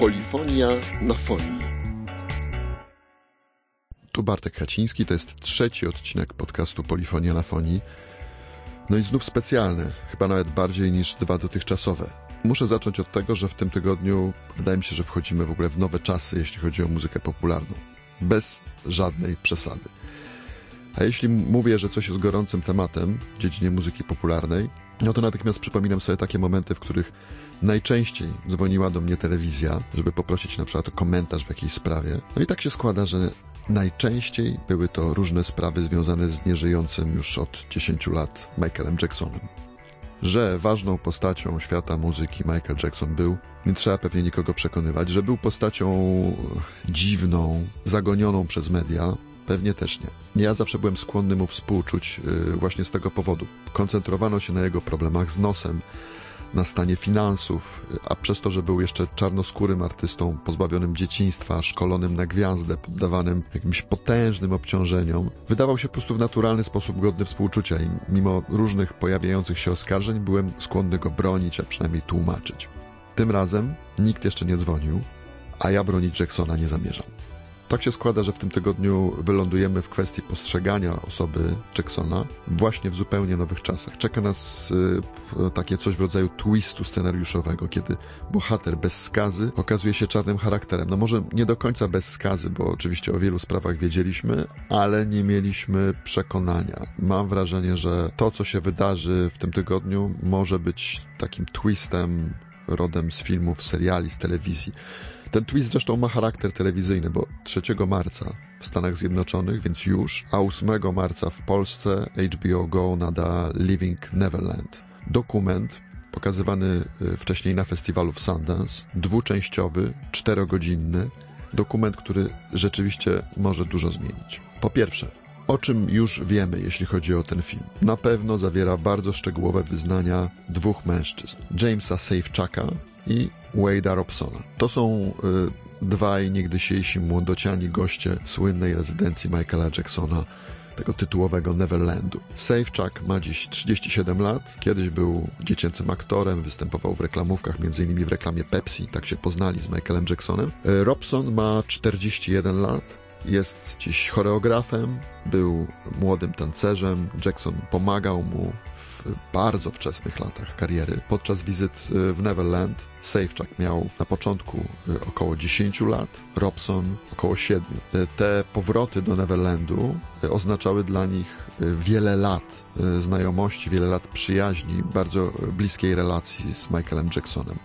Polifonia na fonii. Tu Bartek Haciński, to jest trzeci odcinek podcastu Polifonia na fonii. No i znów specjalny, chyba nawet bardziej niż dwa dotychczasowe. Muszę zacząć od tego, że w tym tygodniu wydaje mi się, że wchodzimy w ogóle w nowe czasy, jeśli chodzi o muzykę popularną. Bez żadnej przesady. A jeśli mówię, że coś jest gorącym tematem w dziedzinie muzyki popularnej, no to natychmiast przypominam sobie takie momenty, w których najczęściej dzwoniła do mnie telewizja, żeby poprosić na przykład o komentarz w jakiejś sprawie. No i tak się składa, że najczęściej były to różne sprawy związane z nieżyjącym już od 10 lat Michaelem Jacksonem. Że ważną postacią świata muzyki Michael Jackson był, nie trzeba pewnie nikogo przekonywać, że był postacią dziwną, zagonioną przez media, Pewnie też nie. Ja zawsze byłem skłonny mu współczuć yy, właśnie z tego powodu. Koncentrowano się na jego problemach z nosem, na stanie finansów, a przez to, że był jeszcze czarnoskórym artystą, pozbawionym dzieciństwa, szkolonym na gwiazdę, poddawanym jakimś potężnym obciążeniom, wydawał się po prostu w naturalny sposób godny współczucia i mimo różnych pojawiających się oskarżeń byłem skłonny go bronić, a przynajmniej tłumaczyć. Tym razem nikt jeszcze nie dzwonił, a ja bronić Jacksona nie zamierzam. Tak się składa, że w tym tygodniu wylądujemy w kwestii postrzegania osoby Jacksona właśnie w zupełnie nowych czasach. Czeka nas y, takie coś w rodzaju twistu scenariuszowego, kiedy bohater bez skazy okazuje się czarnym charakterem. No może nie do końca bez skazy, bo oczywiście o wielu sprawach wiedzieliśmy, ale nie mieliśmy przekonania. Mam wrażenie, że to, co się wydarzy w tym tygodniu, może być takim twistem rodem z filmów, seriali, z telewizji. Ten twist zresztą ma charakter telewizyjny, bo 3 marca w Stanach Zjednoczonych, więc już, a 8 marca w Polsce HBO Go nada Living Neverland. Dokument pokazywany y, wcześniej na festiwalu w Sundance, dwuczęściowy, czterogodzinny, dokument, który rzeczywiście może dużo zmienić. Po pierwsze, o czym już wiemy, jeśli chodzi o ten film? Na pewno zawiera bardzo szczegółowe wyznania dwóch mężczyzn: Jamesa Safechucka i Wade'a Robsona. To są y, dwaj niegdysiejsi młodociani goście słynnej rezydencji Michaela Jacksona, tego tytułowego Neverlandu. Safechuck ma dziś 37 lat, kiedyś był dziecięcym aktorem, występował w reklamówkach, m.in. w reklamie Pepsi, tak się poznali z Michaelem Jacksonem. Y, Robson ma 41 lat, jest dziś choreografem, był młodym tancerzem. Jackson pomagał mu bardzo wczesnych latach kariery. Podczas wizyt y, w Neverland Safechuck miał na początku y, około 10 lat, Robson około 7. Y, te powroty do Neverlandu oznaczały dla nich wiele lat znajomości, wiele lat przyjaźni, bardzo bliskiej relacji z Michaelem Jacksonem.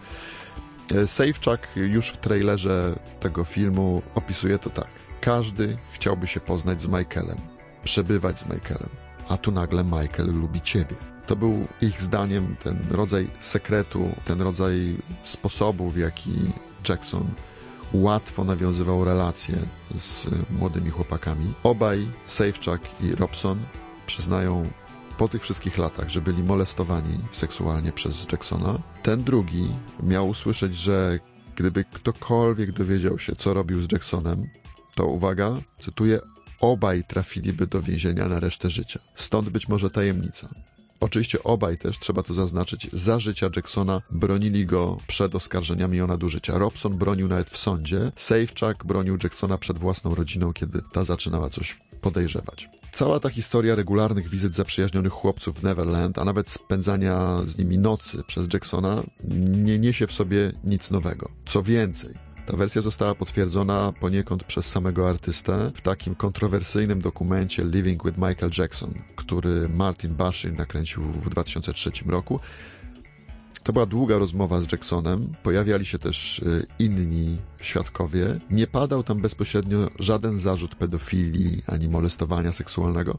Safechuck już w trailerze tego filmu opisuje to tak. Każdy chciałby się poznać z Michaelem, przebywać z Michaelem, a tu nagle Michael lubi ciebie. To był ich zdaniem ten rodzaj sekretu, ten rodzaj sposobu, w jaki Jackson łatwo nawiązywał relacje z młodymi chłopakami. Obaj, Safechuck i Robson, przyznają po tych wszystkich latach, że byli molestowani seksualnie przez Jacksona. Ten drugi miał usłyszeć, że gdyby ktokolwiek dowiedział się, co robił z Jacksonem, to uwaga, cytuję, obaj trafiliby do więzienia na resztę życia. Stąd być może tajemnica. Oczywiście obaj też, trzeba to zaznaczyć, za życia Jacksona bronili go przed oskarżeniami o nadużycia. Robson bronił nawet w sądzie, Safechuck bronił Jacksona przed własną rodziną, kiedy ta zaczynała coś podejrzewać. Cała ta historia regularnych wizyt zaprzyjaźnionych chłopców w Neverland, a nawet spędzania z nimi nocy przez Jacksona, nie niesie w sobie nic nowego. Co więcej, ta wersja została potwierdzona poniekąd przez samego artystę w takim kontrowersyjnym dokumencie Living with Michael Jackson, który Martin Bashir nakręcił w 2003 roku. To była długa rozmowa z Jacksonem, pojawiali się też y, inni świadkowie. Nie padał tam bezpośrednio żaden zarzut pedofilii ani molestowania seksualnego.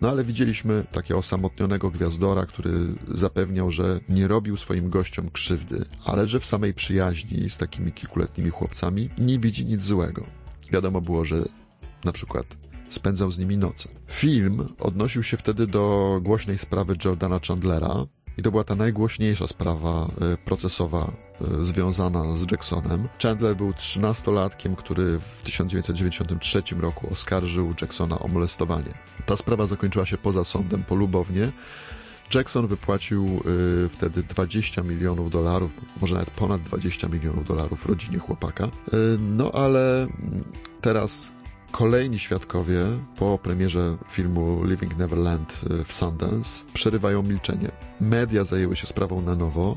No ale widzieliśmy takiego osamotnionego gwiazdora, który zapewniał, że nie robił swoim gościom krzywdy, ale że w samej przyjaźni z takimi kilkuletnimi chłopcami nie widzi nic złego. Wiadomo było, że na przykład spędzał z nimi noce. Film odnosił się wtedy do głośnej sprawy Jordana Chandlera, i to była ta najgłośniejsza sprawa e, procesowa e, związana z Jacksonem. Chandler był trzynastolatkiem, który w 1993 roku oskarżył Jacksona o molestowanie. Ta sprawa zakończyła się poza sądem polubownie Jackson wypłacił y, wtedy 20 milionów dolarów, może nawet ponad 20 milionów dolarów rodzinie chłopaka. No ale teraz kolejni świadkowie po premierze filmu Living Neverland y, w Sundance przerywają milczenie. Media zajęły się sprawą na nowo.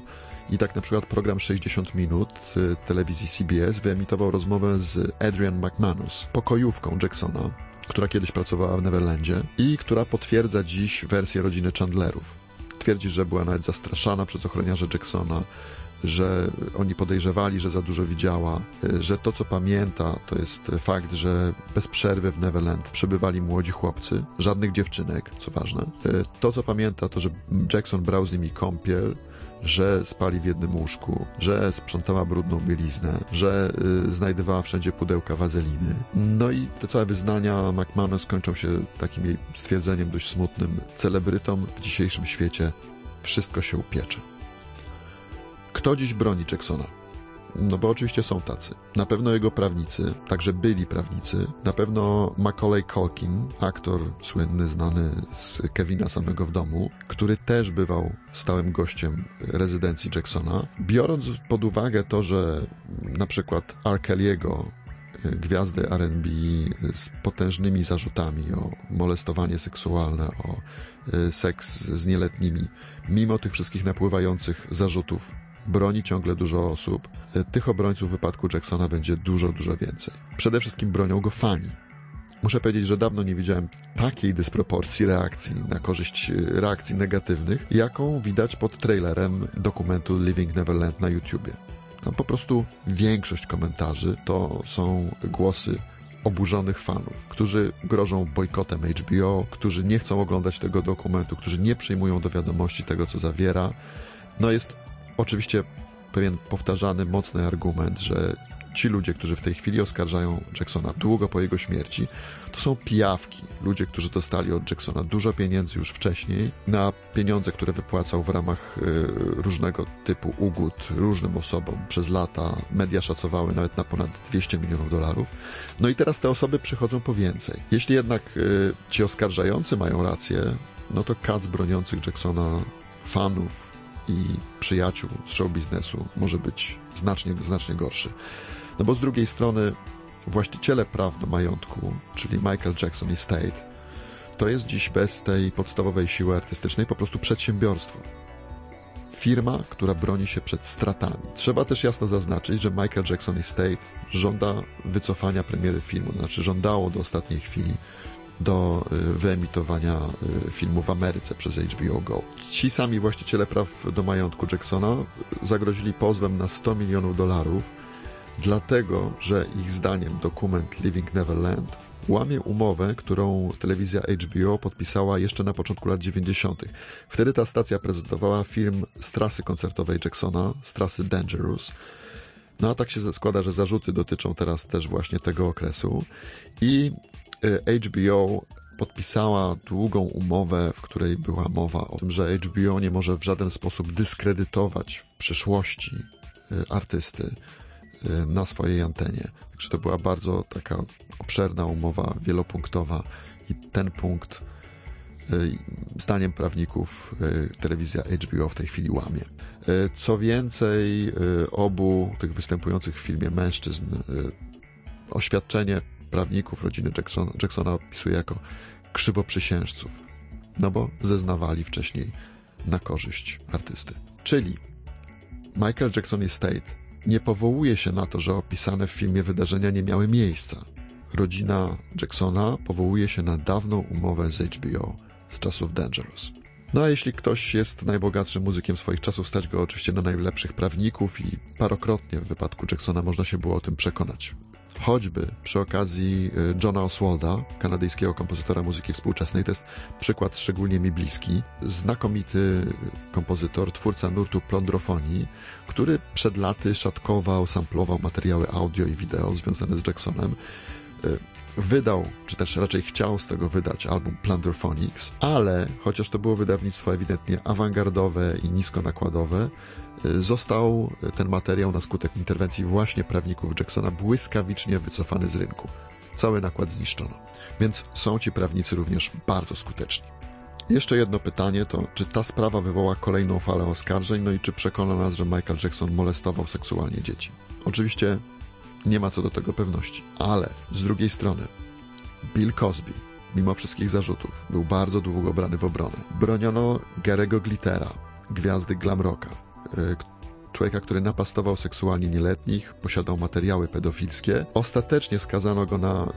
I tak na przykład program 60 minut y, telewizji CBS wyemitował rozmowę z Adrian McManus, pokojówką Jacksona, która kiedyś pracowała w Neverlandzie i która potwierdza dziś wersję rodziny Chandlerów. Twierdzi, że była nawet zastraszana przez ochroniarze Jacksona, że oni podejrzewali, że za dużo widziała, y, że to, co pamięta, to jest fakt, że bez przerwy w Neverland przebywali młodzi chłopcy, żadnych dziewczynek, co ważne. Y, to, co pamięta, to, że Jackson brał z nimi kąpiel, że spali w jednym łóżku, że sprzątała brudną bieliznę, że y, znajdowała wszędzie pudełka wazeliny. No i te całe wyznania McManus kończą się takim jej stwierdzeniem dość smutnym. Celebrytom w dzisiejszym świecie wszystko się upiecze. Kto dziś broni Jacksona? No bo oczywiście są tacy. Na pewno jego prawnicy, także byli prawnicy. Na pewno Macaulay Culkin, aktor słynny, znany z Kevina samego w domu, który też bywał stałym gościem rezydencji Jacksona. Biorąc pod uwagę to, że na przykład R. Kelly'ego gwiazdy R&B z potężnymi zarzutami o molestowanie seksualne, o y, seks z nieletnimi. Mimo tych wszystkich napływających zarzutów broni ciągle dużo osób. E, tych obrońców w wypadku Jacksona będzie dużo, dużo więcej. Przede wszystkim bronią go fani. Muszę powiedzieć, że dawno nie widziałem takiej dysproporcji reakcji na korzyść e, reakcji negatywnych, jaką widać pod trailerem dokumentu Living Neverland na YouTubie. Tam po prostu większość komentarzy to są głosy oburzonych fanów, którzy grożą bojkotem HBO, którzy nie chcą oglądać tego dokumentu, którzy nie przyjmują do wiadomości tego, co zawiera. No jest oczywiście pewien powtarzany, mocny argument, że ci ludzie, którzy w tej chwili oskarżają Jacksona długo po jego śmierci, to są pijawki. Ludzie, którzy dostali od Jacksona dużo pieniędzy już wcześniej, na pieniądze, które wypłacał w ramach y, różnego typu ugód różnym osobom przez lata. Media szacowały nawet na ponad 200 milionów dolarów. No i teraz te osoby przychodzą po więcej. Jeśli jednak y, ci oskarżający mają rację, no to kac broniących Jacksona fanów, i przyjaciół z show biznesu może być znacznie, znacznie gorszy. No bo z drugiej strony właściciele praw do majątku, czyli Michael Jackson Estate, to jest dziś bez tej podstawowej siły artystycznej po prostu przedsiębiorstwo. Firma, która broni się przed stratami. Trzeba też jasno zaznaczyć, że Michael Jackson Estate żąda wycofania premiery filmu, to znaczy żądało do ostatniej chwili do y, wyemitowania y, filmu w Ameryce przez HBO Go. Ci sami właściciele praw do majątku Jacksona zagrozili pozwem na 100 milionów dolarów, dlatego że ich zdaniem dokument Living Neverland łamie umowę, którą telewizja HBO podpisała jeszcze na początku lat 90. Wtedy ta stacja prezentowała film z trasy koncertowej Jacksona, z trasy Dangerous. No a tak się składa, że zarzuty dotyczą teraz też właśnie tego okresu i HBO podpisała długą umowę, w której była mowa o tym, że HBO nie może w żaden sposób dyskredytować w przyszłości y, artysty y, na swojej antenie. Także to była bardzo taka obszerna umowa, wielopunktowa i ten punkt y, zdaniem prawników telewizja HBO w tej chwili łamie. Co więcej, obu tych występujących w filmie mężczyzn oświadczenie prawników rodziny Jacksona, Jacksona opisuje jako krzywoprzysiężców, no bo zeznawali wcześniej na korzyść artysty. Czyli Michael Jackson Estate nie powołuje się na to, że opisane w filmie wydarzenia nie miały miejsca. Rodzina Jacksona powołuje się na dawną umowę z HBO z czasów Dangerous. No a jeśli ktoś jest najbogatszym muzykiem swoich czasów, stać go oczywiście na najlepszych prawników i parokrotnie w wypadku Jacksona można się było o tym przekonać. Choćby przy okazji y, Johna Oswalda, kanadyjskiego kompozytora muzyki współczesnej, to jest przykład szczególnie mi bliski. Znakomity kompozytor, twórca nurtu plądrofonii, który przed laty szatkował, samplował materiały audio i wideo związane z Jacksonem y, wydał, czy też raczej chciał z tego wydać album Plunderphonics, ale chociaż to było wydawnictwo ewidentnie awangardowe i niskonakładowe, y, został ten materiał na skutek interwencji właśnie prawników Jacksona błyskawicznie wycofany z rynku. Cały nakład zniszczono. Więc są ci prawnicy również bardzo skuteczni. Jeszcze jedno pytanie to, czy ta sprawa wywoła kolejną falę oskarżeń, no i czy przekona nas, że Michael Jackson molestował seksualnie dzieci. Oczywiście nie ma co do tego pewności, ale z drugiej strony Bill Cosby, mimo wszystkich zarzutów, był bardzo długo brany w obronę. Broniono Garego Glittera, gwiazdy glam rocka, y, człowieka, który napastował seksualnie nieletnich, posiadał materiały pedofilskie. Ostatecznie skazano go na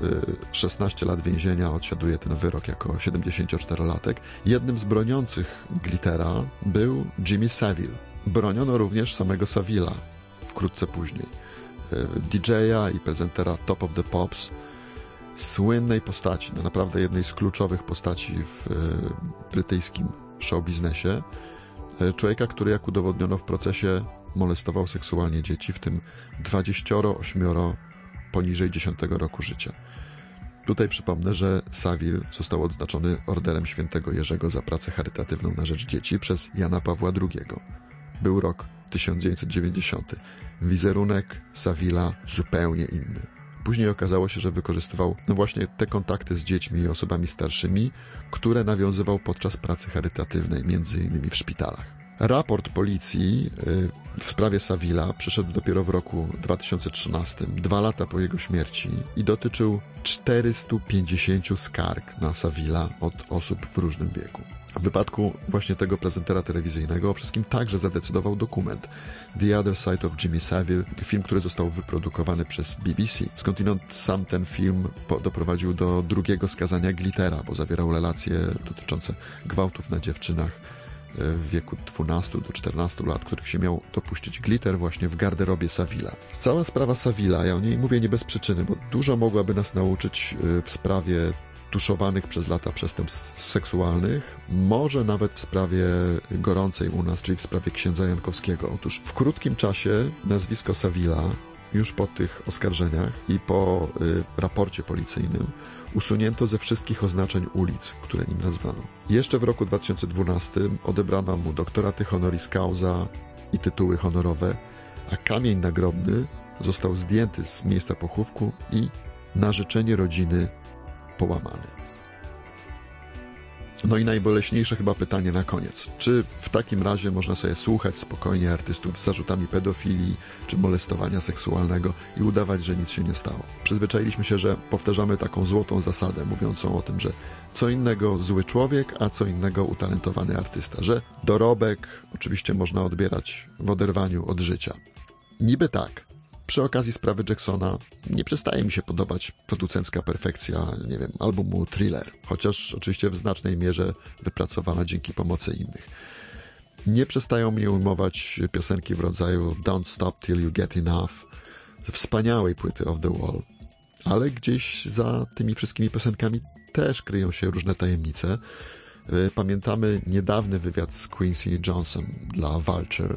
16 y, lat więzienia, odsiaduje ten wyrok jako 74-latek. Jednym z broniących Glittera był Jimmy Savile. Broniono również samego Savila wkrótce później. Y, DJ-a i prezentera Top of the Pops, słynnej postaci, no naprawdę jednej z kluczowych postaci w y, brytyjskim show biznesie. Człowieka, który jak udowodniono w procesie molestował seksualnie dzieci, w tym 28 poniżej 10 roku życia. Tutaj przypomnę, że Savil został odznaczony Orderem Świętego Jerzego za pracę charytatywną na rzecz dzieci przez Jana Pawła II. Był rok 1990. Wizerunek Savila zupełnie inny. Później okazało się, że wykorzystywał no właśnie te kontakty z dziećmi i osobami starszymi, które nawiązywał podczas pracy charytatywnej, między innymi w szpitalach. Raport policji y, w sprawie Savila przyszedł dopiero w roku 2013, dwa lata po jego śmierci i dotyczył 450 skarg na Savila od osób w różnym wieku. W wypadku właśnie tego prezentera telewizyjnego o wszystkim także zadecydował dokument The Other Side of Jimmy Savile, film, który został wyprodukowany przez BBC. Skądinąd sam ten film doprowadził do drugiego skazania Glittera, bo zawierał relacje dotyczące gwałtów na dziewczynach w wieku 12 do 14 lat, których się miał dopuścić glitter właśnie w garderobie Savila. Cała sprawa Savila, ja o niej mówię nie bez przyczyny, bo dużo mogłaby nas nauczyć y, w sprawie tuszowanych przez lata przestępstw seksualnych, może nawet w sprawie gorącej u nas, czyli w sprawie księdza Jankowskiego. Otóż w krótkim czasie nazwisko Savila, już po tych oskarżeniach i po y, raporcie policyjnym, usunięto ze wszystkich oznaczeń ulic, które nim nazwano. Jeszcze w roku 2012 odebrano mu doktoraty honoris causa i tytuły honorowe, a kamień nagrobny został zdjęty z miejsca pochówku i na życzenie rodziny połamany. No i najboleśniejsze chyba pytanie na koniec. Czy w takim razie można sobie słuchać spokojnie artystów z zarzutami pedofilii czy molestowania seksualnego i udawać, że nic się nie stało? Przyzwyczailiśmy się, że powtarzamy taką złotą zasadę mówiącą o tym, że co innego zły człowiek, a co innego utalentowany artysta, że dorobek oczywiście można odbierać w oderwaniu od życia. Niby tak, przy okazji sprawy Jacksona nie przestaje mi się podobać producencka perfekcja, nie wiem, albumu Thriller, chociaż oczywiście w znacznej mierze wypracowana dzięki pomocy innych. Nie przestają mnie ujmować piosenki w rodzaju Don't Stop Till You Get Enough, wspaniałej płyty Of The Wall, ale gdzieś za tymi wszystkimi piosenkami też kryją się różne tajemnice. Pamiętamy niedawny wywiad z Quincy Johnson dla Vulture,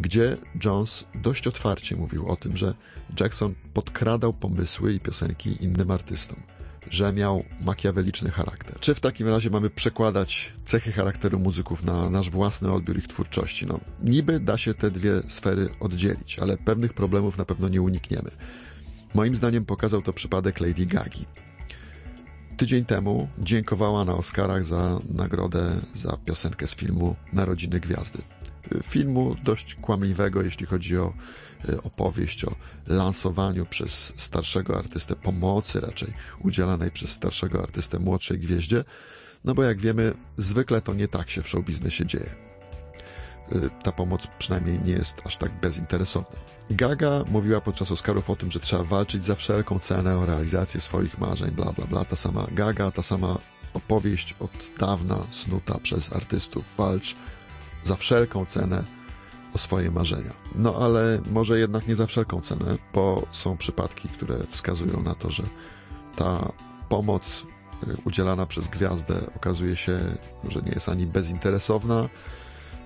gdzie Jones dość otwarcie mówił o tym, że Jackson podkradał pomysły i piosenki innym artystom, że miał makiaweliczny charakter. Czy w takim razie mamy przekładać cechy charakteru muzyków na nasz własny odbiór ich twórczości? No, niby da się te dwie sfery oddzielić, ale pewnych problemów na pewno nie unikniemy. Moim zdaniem pokazał to przypadek Lady Gagi. Tydzień temu dziękowała na Oscarach za nagrodę za piosenkę z filmu Narodziny Gwiazdy filmu dość kłamliwego, jeśli chodzi o e, opowieść o lansowaniu przez starszego artystę pomocy raczej udzielanej przez starszego artystę młodszej gwieździe, no bo jak wiemy, zwykle to nie tak się w showbiznesie dzieje. E, ta pomoc przynajmniej nie jest aż tak bezinteresowna. Gaga mówiła podczas Oscarów o tym, że trzeba walczyć za wszelką cenę o realizację swoich marzeń, bla bla bla. Ta sama Gaga, ta sama opowieść od dawna snuta przez artystów. Walcz za wszelką cenę o swoje marzenia. No ale może jednak nie za wszelką cenę, bo są przypadki, które wskazują na to, że ta pomoc y, udzielana przez gwiazdę okazuje się, że nie jest ani bezinteresowna,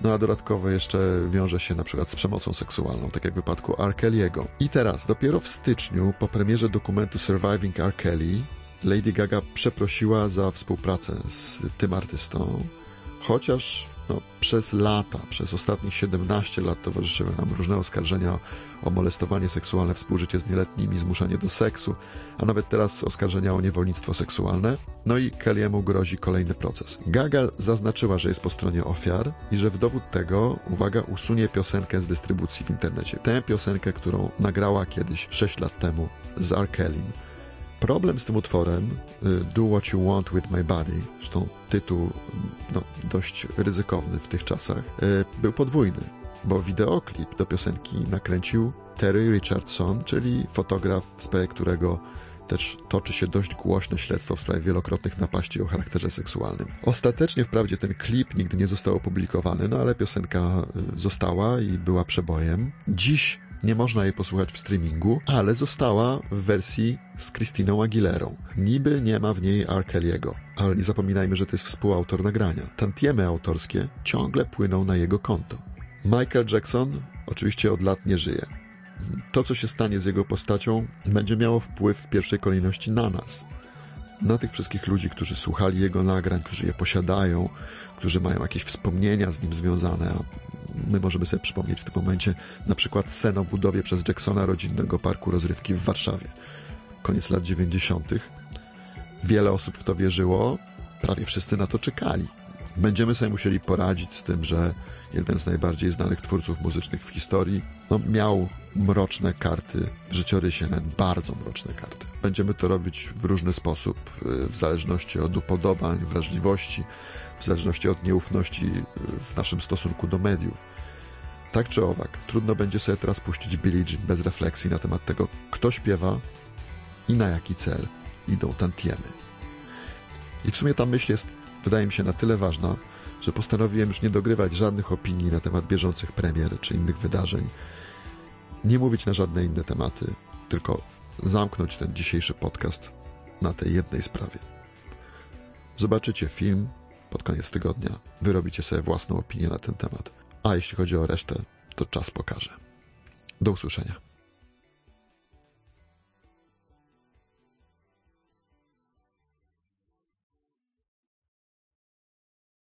no a dodatkowo jeszcze wiąże się na przykład z przemocą seksualną, tak jak w wypadku R. Kelly'ego. I teraz, dopiero w styczniu, po premierze dokumentu Surviving R. Kelly, Lady Gaga przeprosiła za współpracę z tym artystą, chociaż No, przez lata, przez ostatnich 17 lat towarzyszyły nam różne oskarżenia o molestowanie seksualne, współżycie z nieletnimi, zmuszanie do seksu, a nawet teraz oskarżenia o niewolnictwo seksualne. No i Kelly'emu grozi kolejny proces. Gaga zaznaczyła, że jest po stronie ofiar i że w dowód tego, uwaga, usunie piosenkę z dystrybucji w internecie. Tę piosenkę, którą nagrała kiedyś 6 lat temu z R. Kellym. Problem z tym utworem, y, Do What You Want With My Body, zresztą tytuł no, dość ryzykowny w tych czasach, y, był podwójny, bo wideoklip do piosenki nakręcił Terry Richardson, czyli fotograf, sprawie którego też toczy się dość głośne śledztwo w sprawie wielokrotnych napaści o charakterze seksualnym. Ostatecznie wprawdzie ten klip nigdy nie został opublikowany, no ale piosenka y, została i była przebojem. Dziś nie można jej posłuchać w streamingu, ale została w wersji z Christiną Aguilerą. Niby nie ma w niej R. Kelly'ego, ale nie zapominajmy, że to jest współautor nagrania. Tantiemy autorskie ciągle płyną na jego konto. Michael Jackson oczywiście od lat nie żyje. To, co się stanie z jego postacią, będzie miało wpływ w pierwszej kolejności na nas. Na tych wszystkich ludzi, którzy słuchali jego nagrań, którzy je posiadają, którzy mają jakieś wspomnienia z nim związane, my możemy sobie przypomnieć w tym momencie na przykład scenę o budowie przez Jacksona rodzinnego parku rozrywki w Warszawie. Koniec lat 90. Wiele osób w to wierzyło, prawie wszyscy na to czekali. Będziemy sobie musieli poradzić z tym, że jeden z najbardziej znanych twórców muzycznych w historii no, miał mroczne karty w życiorysie, nawet bardzo mroczne karty. Będziemy to robić w różny sposób, w zależności od upodobań, wrażliwości, w zależności od nieufności w naszym stosunku do mediów. Tak czy owak, trudno będzie sobie teraz puścić Billie Jean bez refleksji na temat tego, kto śpiewa i na jaki cel idą tantiemy. I w sumie ta myśl jest, wydaje mi się, na tyle ważna, że postanowiłem już nie dogrywać żadnych opinii na temat bieżących premier czy innych wydarzeń, nie mówić na żadne inne tematy, tylko zamknąć ten dzisiejszy podcast na tej jednej sprawie. Zobaczycie film pod koniec tygodnia, wyrobicie sobie własną opinię na ten temat. A jeśli chodzi o resztę, to czas pokaże. Do usłyszenia.